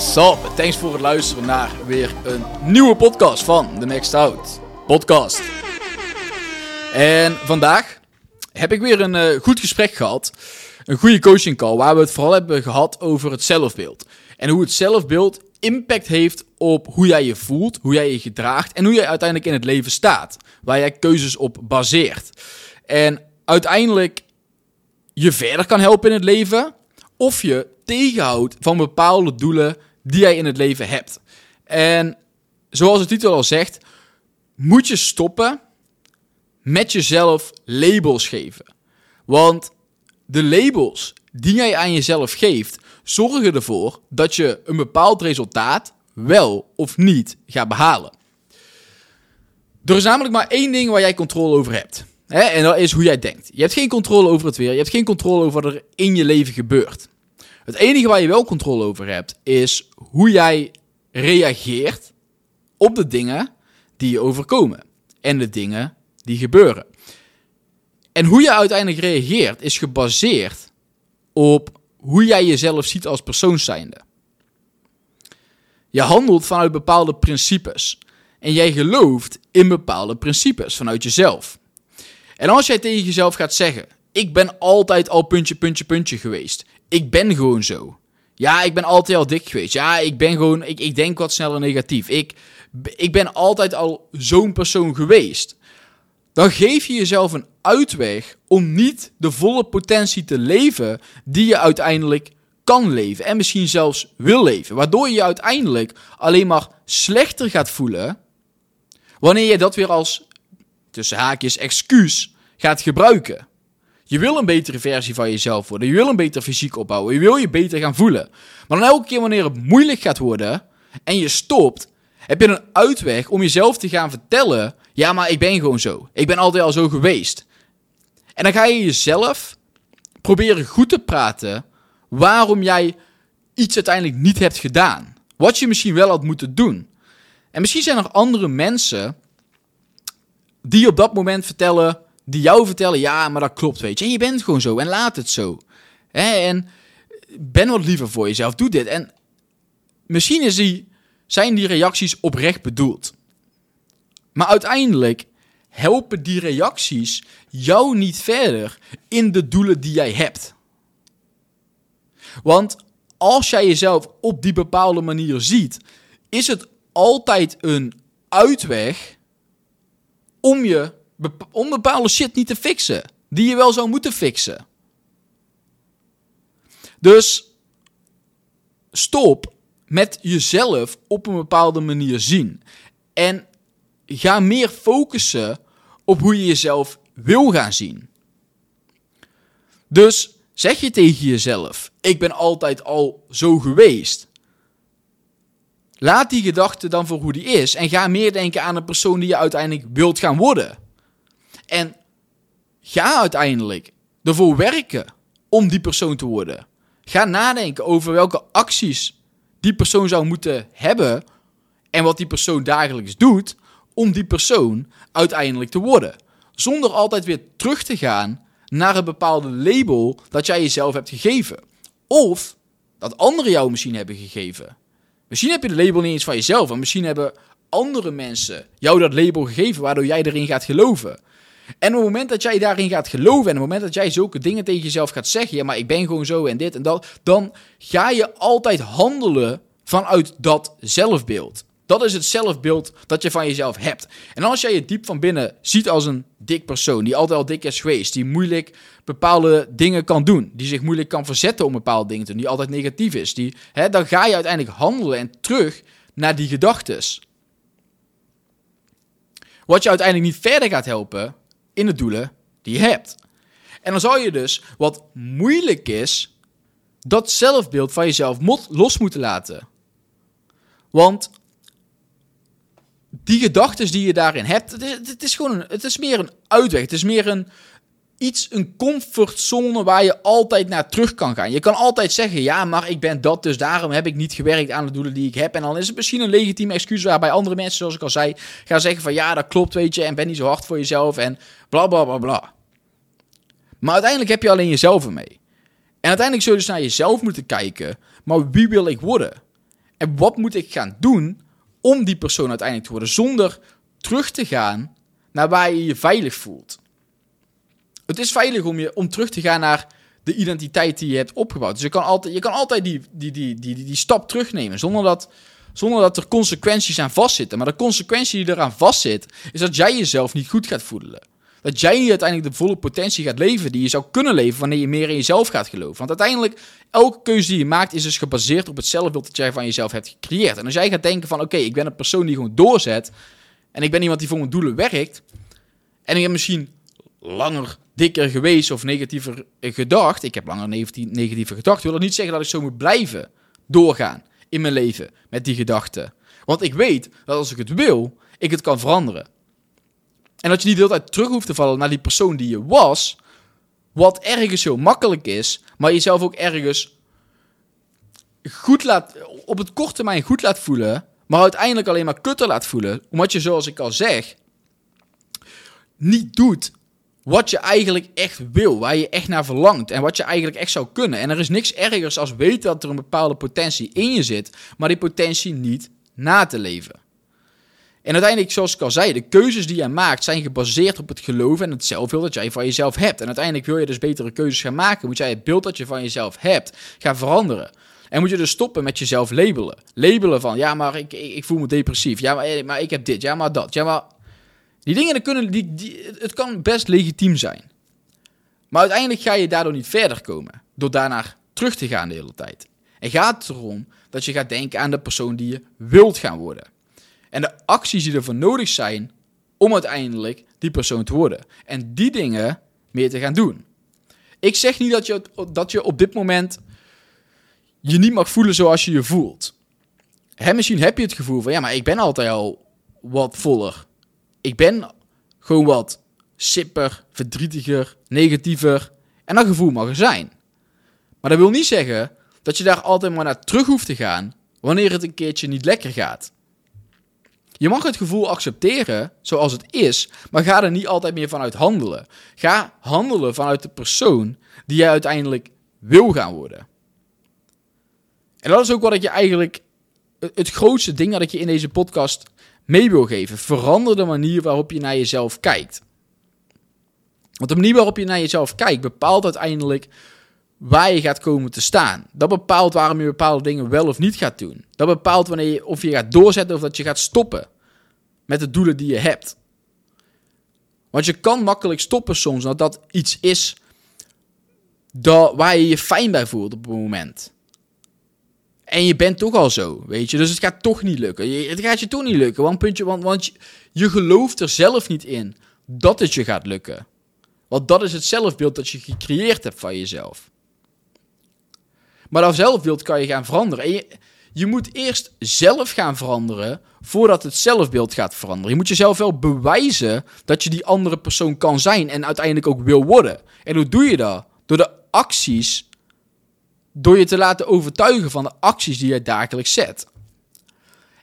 up? Thanks voor het luisteren naar weer een nieuwe podcast van The Next Out podcast. En vandaag heb ik weer een uh, goed gesprek gehad. Een goede coaching call waar we het vooral hebben gehad over het zelfbeeld. En hoe het zelfbeeld impact heeft op hoe jij je voelt, hoe jij je gedraagt en hoe jij uiteindelijk in het leven staat. Waar jij keuzes op baseert. En uiteindelijk je verder kan helpen in het leven of je tegenhoudt van bepaalde doelen die jij in het leven hebt. En zoals de titel al zegt, moet je stoppen met jezelf labels geven. Want de labels die jij aan jezelf geeft, zorgen ervoor dat je een bepaald resultaat wel of niet gaat behalen. Er is namelijk maar één ding waar jij controle over hebt. Hè? En dat is hoe jij denkt. Je hebt geen controle over het weer. Je hebt geen controle over wat er in je leven gebeurt. Het enige waar je wel controle over hebt, is hoe jij reageert op de dingen die je overkomen. En de dingen die gebeuren. En hoe je uiteindelijk reageert, is gebaseerd op hoe jij jezelf ziet als persoon zijnde. Je handelt vanuit bepaalde principes. En jij gelooft in bepaalde principes vanuit jezelf. En als jij tegen jezelf gaat zeggen: Ik ben altijd al puntje, puntje, puntje geweest. Ik ben gewoon zo. Ja, ik ben altijd al dik geweest. Ja, ik ben gewoon. Ik, ik denk wat sneller negatief. Ik, ik ben altijd al zo'n persoon geweest. Dan geef je jezelf een uitweg om niet de volle potentie te leven die je uiteindelijk kan leven. En misschien zelfs wil leven. Waardoor je je uiteindelijk alleen maar slechter gaat voelen. Wanneer je dat weer als, tussen haakjes, excuus gaat gebruiken. Je wil een betere versie van jezelf worden. Je wil een beter fysiek opbouwen. Je wil je beter gaan voelen. Maar dan elke keer wanneer het moeilijk gaat worden en je stopt, heb je een uitweg om jezelf te gaan vertellen: ja, maar ik ben gewoon zo. Ik ben altijd al zo geweest. En dan ga je jezelf proberen goed te praten waarom jij iets uiteindelijk niet hebt gedaan. Wat je misschien wel had moeten doen. En misschien zijn er andere mensen die op dat moment vertellen, die jou vertellen, ja, maar dat klopt, weet je. En je bent gewoon zo en laat het zo. En ben wat liever voor jezelf, doe dit. En misschien is die, zijn die reacties oprecht bedoeld. Maar uiteindelijk helpen die reacties jou niet verder in de doelen die jij hebt. Want als jij jezelf op die bepaalde manier ziet, is het altijd een uitweg om je om bepaalde shit niet te fixen. Die je wel zou moeten fixen. Dus stop met jezelf op een bepaalde manier zien. En ga meer focussen op hoe je jezelf wil gaan zien. Dus zeg je tegen jezelf: Ik ben altijd al zo geweest. Laat die gedachte dan voor hoe die is en ga meer denken aan een persoon die je uiteindelijk wilt gaan worden. En ga uiteindelijk ervoor werken om die persoon te worden. Ga nadenken over welke acties die persoon zou moeten hebben en wat die persoon dagelijks doet om die persoon uiteindelijk te worden. Zonder altijd weer terug te gaan naar een bepaalde label dat jij jezelf hebt gegeven. Of dat anderen jou misschien hebben gegeven. Misschien heb je de label niet eens van jezelf, en misschien hebben andere mensen jou dat label gegeven waardoor jij erin gaat geloven. En op het moment dat jij daarin gaat geloven en op het moment dat jij zulke dingen tegen jezelf gaat zeggen, ja maar ik ben gewoon zo en dit en dat, dan ga je altijd handelen vanuit dat zelfbeeld. Dat is het zelfbeeld dat je van jezelf hebt. En als jij je diep van binnen ziet als een dik persoon, die altijd al dik is geweest, die moeilijk bepaalde dingen kan doen, die zich moeilijk kan verzetten om bepaalde dingen te doen, die altijd negatief is, die, hè, dan ga je uiteindelijk handelen en terug naar die gedachtes. Wat je uiteindelijk niet verder gaat helpen in de doelen die je hebt. En dan zou je dus, wat moeilijk is, dat zelfbeeld van jezelf los moeten laten. Want die gedachten die je daarin hebt, het is, gewoon het is meer een uitweg. Het is meer een, iets, een comfortzone waar je altijd naar terug kan gaan. Je kan altijd zeggen, ja, maar ik ben dat, dus daarom heb ik niet gewerkt aan de doelen die ik heb. En dan is het misschien een legitiem excuus waarbij andere mensen, zoals ik al zei, gaan zeggen van, ja, dat klopt, weet je, en ben niet zo hard voor jezelf en bla bla bla bla. Maar uiteindelijk heb je alleen jezelf ermee. En uiteindelijk zul je dus naar jezelf moeten kijken, maar wie wil ik worden? En wat moet ik gaan doen om die persoon uiteindelijk te worden, zonder terug te gaan naar waar je je veilig voelt? Het is veilig om, je, om terug te gaan naar de identiteit die je hebt opgebouwd. Dus je kan altijd, je kan altijd die, die, die, die, die, stap terugnemen zonder dat, zonder dat er consequenties aan vastzitten. Maar de consequentie die eraan vastzit, is dat jij jezelf niet goed gaat voelen. Dat jij niet uiteindelijk de volle potentie gaat leven die je zou kunnen leven wanneer je meer in jezelf gaat geloven. Want uiteindelijk, elke keuze die je maakt is dus gebaseerd op het zelfbeeld dat jij van jezelf hebt gecreëerd. En als jij gaat denken van oké, ik ben een persoon die gewoon doorzet en ik ben iemand die voor mijn doelen werkt en ik heb misschien langer dikker geweest of negatiever gedacht. Ik heb langer negatiever gedacht. wil dat niet zeggen dat ik zo moet blijven doorgaan in mijn leven met die gedachten. Want ik weet dat als ik het wil, ik het kan veranderen. En dat je niet de hele tijd terug hoeft te vallen naar die persoon die je was. Wat ergens zo makkelijk is, maar jezelf ook ergens goed laat, op het korte termijn goed laat voelen, maar uiteindelijk alleen maar kutter laat voelen. Omdat je, zoals ik al zeg, niet doet wat je eigenlijk echt wil, waar je echt naar verlangt en wat je eigenlijk echt zou kunnen. En er is niks ergers als weten dat er een bepaalde potentie in je zit, maar die potentie niet na te leven. En uiteindelijk, zoals ik al zei, de keuzes die jij maakt zijn gebaseerd op het geloof en het zelfbeeld dat jij van jezelf hebt. En uiteindelijk wil je dus betere keuzes gaan maken, moet jij het beeld dat je van jezelf hebt gaan veranderen. En moet je dus stoppen met jezelf labelen. Labelen van, ja, maar ik, ik, voel me depressief. Ja, maar, maar ik heb dit. Ja, maar dat. Ja, maar... Die dingen, kunnen, die, die, het kan best legitiem zijn. Maar uiteindelijk ga je daardoor niet verder komen. Door daarnaar terug te gaan de hele tijd. En gaat het erom dat je gaat denken aan de persoon die je wilt gaan worden. En de acties die ervoor nodig zijn om uiteindelijk die persoon te worden. En die dingen meer te gaan doen. Ik zeg niet dat je, dat je op dit moment je niet mag voelen zoals je je voelt. Hè, misschien heb je het gevoel van, ja, maar ik ben altijd al wat voller. Ik ben gewoon wat sipper, verdrietiger, negatiever. En dat gevoel mag er zijn. Maar dat wil niet zeggen dat je daar altijd maar naar terug hoeft te gaan wanneer het een keertje niet lekker gaat. Je mag het gevoel accepteren zoals het is, maar ga er niet altijd meer vanuit handelen. Ga handelen vanuit de persoon die jij uiteindelijk wil gaan worden. En dat is ook wat ik je eigenlijk het grootste ding dat ik je in deze podcast mee wil geven. Verander de manier waarop je naar jezelf kijkt. Want de manier waarop je naar jezelf kijkt bepaalt uiteindelijk waar je gaat komen te staan. Dat bepaalt waarom je bepaalde dingen wel of niet gaat doen. Dat bepaalt wanneer je, of je gaat doorzetten of dat je gaat stoppen met de doelen die je hebt. Want je kan makkelijk stoppen soms, dat dat iets is dat, waar je je fijn bij voelt op het moment. En je bent toch al zo, weet je. Dus het gaat toch niet lukken. het gaat je toch niet lukken. Want, puntje, want, want je, je gelooft er zelf niet in dat het je gaat lukken. Want dat is het zelfbeeld dat je gecreëerd hebt van jezelf. Maar dat zelfbeeld kan je gaan veranderen. En je, je moet eerst zelf gaan veranderen voordat het zelfbeeld gaat veranderen. Je moet jezelf wel bewijzen dat je die andere persoon kan zijn en uiteindelijk ook wil worden. En hoe doe je dat? Door de acties, door je te laten overtuigen van de acties die je dagelijks zet.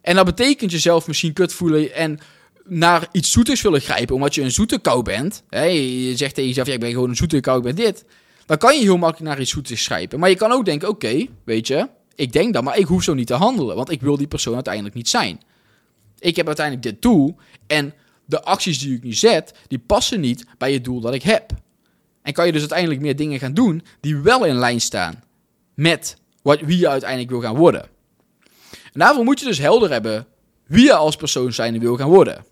En dat betekent jezelf misschien kut voelen en naar iets zoeters willen grijpen, omdat je een zoete kou bent. je zegt tegen jezelf, ja, ik ben gewoon een zoete kou, ik ben dit. Dan kan je heel makkelijk naar iets zoeters grijpen. Maar je kan ook denken, oké, weet je, ik denk dat, maar ik hoef zo niet te handelen, want ik wil die persoon uiteindelijk niet zijn. Ik heb uiteindelijk dit doel en de acties die ik nu zet, die passen niet bij het doel dat ik heb. En kan je dus uiteindelijk meer dingen gaan doen die wel in lijn staan met wat, wie je uiteindelijk wil gaan worden. En daarvoor moet je dus helder hebben wie je als persoon zijn wil gaan worden.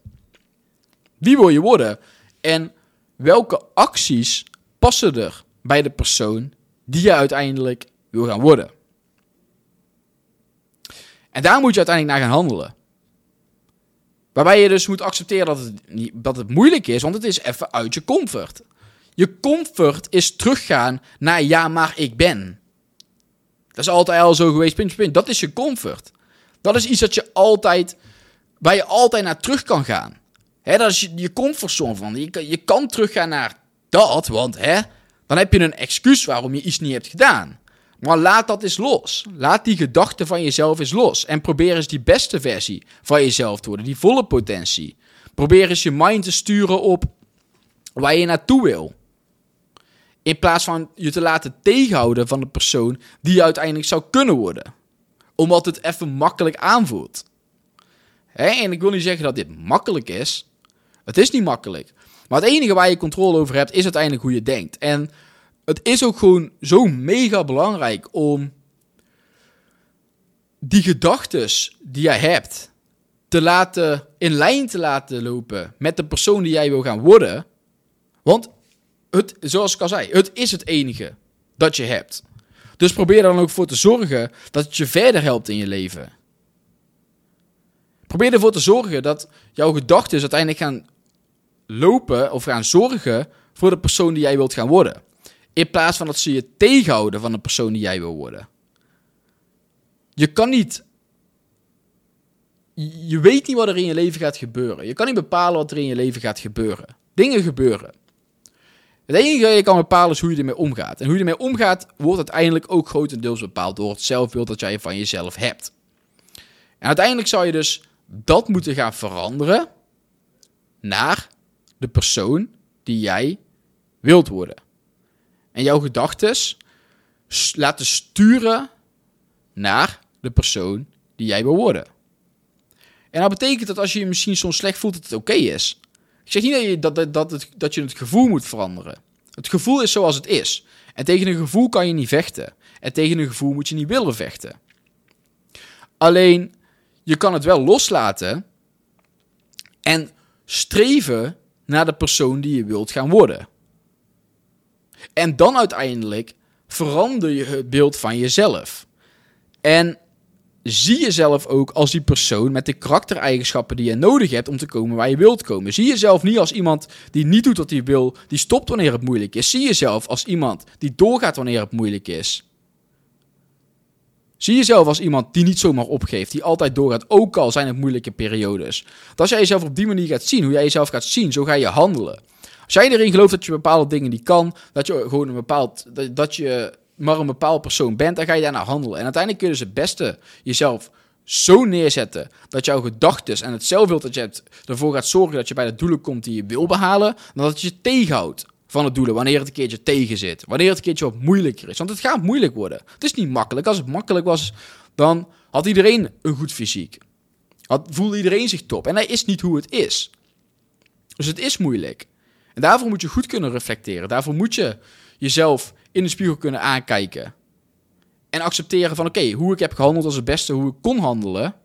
Wie wil je worden? En welke acties passen er bij de persoon die je uiteindelijk wil gaan worden? En daar moet je uiteindelijk naar gaan handelen. Waarbij je dus moet accepteren dat het, niet, dat het moeilijk is, want het is even uit je comfort. Je comfort is teruggaan naar ja, maar ik ben. Dat is altijd al zo geweest, punt, punt. Dat is je comfort. Dat is iets dat je altijd, waar je altijd naar terug kan gaan. Hè, dat is je, je comfortzone van. Je kan, je kan teruggaan naar dat, want hè, dan heb je een excuus waarom je iets niet hebt gedaan. Maar laat dat eens los. Laat die gedachte van jezelf eens los. En probeer eens die beste versie van jezelf te worden. Die volle potentie. Probeer eens je mind te sturen op waar je naartoe wil. In plaats van je te laten tegenhouden van de persoon die je uiteindelijk zou kunnen worden. Omdat het even makkelijk aanvoelt. En ik wil niet zeggen dat dit makkelijk is. Het is niet makkelijk. Maar het enige waar je controle over hebt is uiteindelijk hoe je denkt. En het is ook gewoon zo mega belangrijk om die gedachten die jij hebt te laten in lijn te laten lopen met de persoon die jij wil gaan worden. Want het, zoals ik al zei, het is het enige dat je hebt. Dus probeer er dan ook voor te zorgen dat het je verder helpt in je leven. Probeer ervoor te zorgen dat jouw gedachten uiteindelijk gaan lopen of gaan zorgen voor de persoon die jij wilt gaan worden. In plaats van dat ze je tegenhouden van de persoon die jij wil worden. Je kan niet. Je weet niet wat er in je leven gaat gebeuren. Je kan niet bepalen wat er in je leven gaat gebeuren. Dingen gebeuren. Het enige dat je kan bepalen is hoe je ermee omgaat. En hoe je ermee omgaat, wordt uiteindelijk ook grotendeels bepaald door het zelfbeeld dat jij van jezelf hebt. En uiteindelijk zou je dus dat moeten gaan veranderen naar de persoon die jij wilt worden. En jouw gedachten laten sturen naar de persoon die jij wil worden. En dat betekent dat als je je misschien soms slecht voelt, dat het oké is. Ik zeg niet dat je, dat, dat, het, dat je het gevoel moet veranderen. Het gevoel is zoals het is. En tegen een gevoel kan je niet vechten. En tegen een gevoel moet je niet willen vechten. Alleen, je kan het wel loslaten en streven naar de persoon die je wilt gaan worden. En dan uiteindelijk verander je het beeld van jezelf. En zie jezelf ook als die persoon met de karaktereigenschappen die je nodig hebt om te komen waar je wilt komen. Zie jezelf niet als iemand die niet doet wat hij wil, die stopt wanneer het moeilijk is. Zie jezelf als iemand die doorgaat wanneer het moeilijk is. Zie jezelf als iemand die niet zomaar opgeeft, die altijd doorgaat, ook al zijn het moeilijke periodes. als jij jezelf op die manier gaat zien, hoe jij jezelf gaat zien, zo ga je handelen. Als jij erin gelooft dat je bepaalde dingen niet kan, dat je gewoon een bepaald, dat je maar een bepaald persoon bent, dan ga je daarna handelen. En uiteindelijk kun je dus het beste jezelf zo neerzetten dat jouw gedachten en het zelfbeeld dat je hebt ervoor gaat zorgen dat je bij de doelen komt die je wil behalen, dan dat je je tegenhoudt van het doelen wanneer het een keertje tegen zit. Wanneer het een keertje wat moeilijker is. Want het gaat moeilijk worden. Het is niet makkelijk. Als het makkelijk was, dan had iedereen een goed fysiek. Had, voelde iedereen zich top. En dat is niet hoe het is. Dus het is moeilijk. En daarvoor moet je goed kunnen reflecteren. Daarvoor moet je jezelf in de spiegel kunnen aankijken. En accepteren van oké, hoe ik heb gehandeld als het beste, hoe ik kon handelen.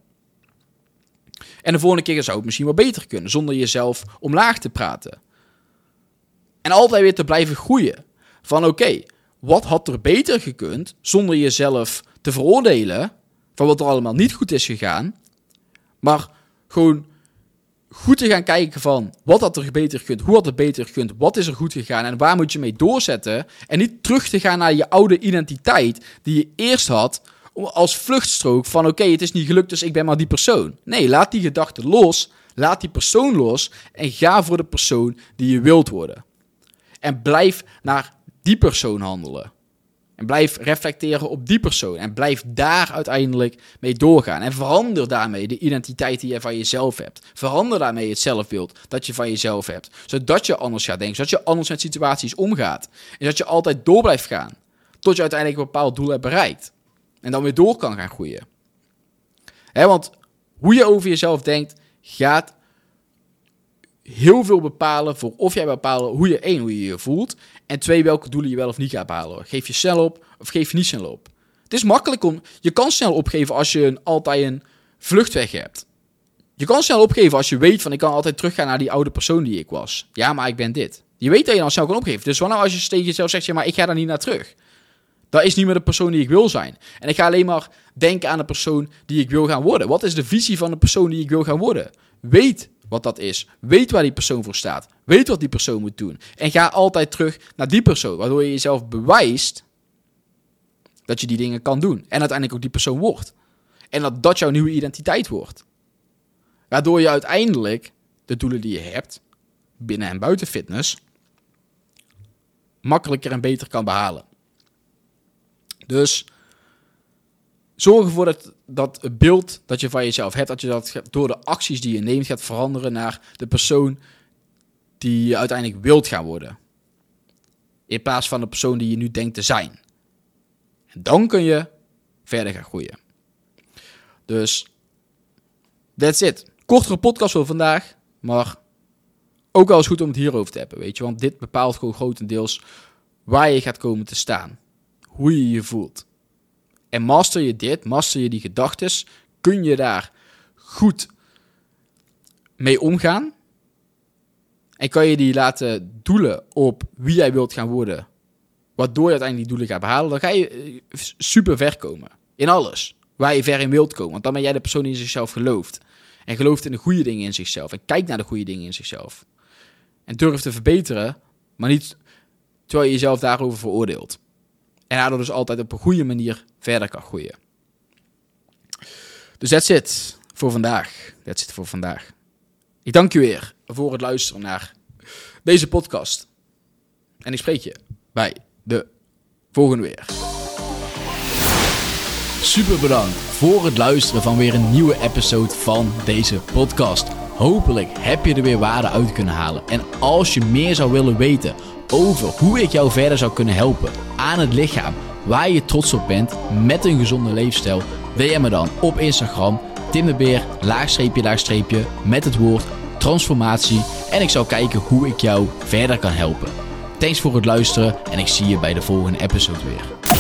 En de volgende keer zou het misschien wel beter kunnen, zonder jezelf omlaag te praten. En altijd weer te blijven groeien. Van oké, wat had er beter gekund, zonder jezelf te veroordelen van wat er allemaal niet goed is gegaan. Maar gewoon goed te gaan kijken van wat had er beter gekund, hoe had het beter gekund, wat is er goed gegaan en waar moet je mee doorzetten. En niet terug te gaan naar je oude identiteit die je eerst had als vluchtstrook van oké, het is niet gelukt, dus ik ben maar die persoon. Nee, laat die gedachte los, laat die persoon los en ga voor de persoon die je wilt worden. En blijf naar die persoon handelen. En blijf reflecteren op die persoon. En blijf daar uiteindelijk mee doorgaan. En verander daarmee de identiteit die je van jezelf hebt. Verander daarmee het zelfbeeld dat je van jezelf hebt. Zodat je anders gaat denken. Zodat je anders met situaties omgaat. En dat je altijd door blijft gaan. Tot je uiteindelijk een bepaald doel hebt bereikt. En dan weer door kan gaan groeien. want hoe je over jezelf denkt, gaat heel veel bepalen voor of jij bepalen hoe je één, hoe je je voelt. En twee, welke doelen je wel of niet gaat behalen. Geef je snel op of geef je niet snel op. Het is makkelijk om. Je kan snel opgeven als je een, altijd een vluchtweg hebt. Je kan snel opgeven als je weet van ik kan altijd teruggaan naar die oude persoon die ik was. Ja, maar ik ben dit. Je weet dat je dan snel kan opgeven. Dus wanneer als je tegen jezelf zegt, ja, maar ik ga daar niet naar terug. Dat is niet meer de persoon die ik wil zijn. En ik ga alleen maar denken aan de persoon die ik wil gaan worden. Wat is de visie van de persoon die ik wil gaan worden? Weet wat dat is. Weet waar die persoon voor staat. Weet wat die persoon moet doen. En ga altijd terug naar die persoon. Waardoor je jezelf bewijst dat je die dingen kan doen. En uiteindelijk ook die persoon wordt. En dat dat jouw nieuwe identiteit wordt. Waardoor je uiteindelijk de doelen die je hebt, binnen en buiten fitness, makkelijker en beter kan behalen. Dus zorg ervoor dat, dat beeld dat je van jezelf hebt, dat je dat door de acties die je neemt gaat veranderen naar de persoon die je uiteindelijk wilt gaan worden. In plaats van de persoon die je nu denkt te zijn. En dan kun je verder gaan groeien. Dus, that's it. Kortere podcast voor vandaag, maar ook wel eens goed om het hierover te hebben, weet je. Want dit bepaalt gewoon grotendeels waar je gaat komen te staan. Hoe je je voelt. En master je dit, master je die gedachten, kun je daar goed mee omgaan. En kan je die laten doelen op wie jij wilt gaan worden, waardoor je uiteindelijk die doelen gaat behalen, dan ga je eh, super ver komen. In alles. Waar je ver in wilt komen. Want dan ben jij de persoon die in zichzelf gelooft. En gelooft in de goede dingen in zichzelf. En kijkt naar de goede dingen in zichzelf. En durft te verbeteren, maar niet terwijl je jezelf daarover veroordeelt. En daardoor dus altijd op een goede manier verder kan groeien. Dus that's it voor vandaag. That's it voor vandaag. Ik dank je weer voor het luisteren naar deze podcast. En ik spreek je bij de volgende weer. Super bedankt voor het luisteren van weer een nieuwe episode van deze podcast. Hopelijk heb je er weer waarde uit kunnen halen. En als je meer zou willen weten over hoe ik jou verder zou kunnen helpen aan het lichaam waar je trots op bent met een gezonde leefstijl, DM me dan op Instagram Tim de Beer, laagstreepje, laagstreepje, met het woord transformatie. En ik zal kijken hoe ik jou verder kan helpen. Thanks voor het luisteren en ik zie je bij de volgende episode weer.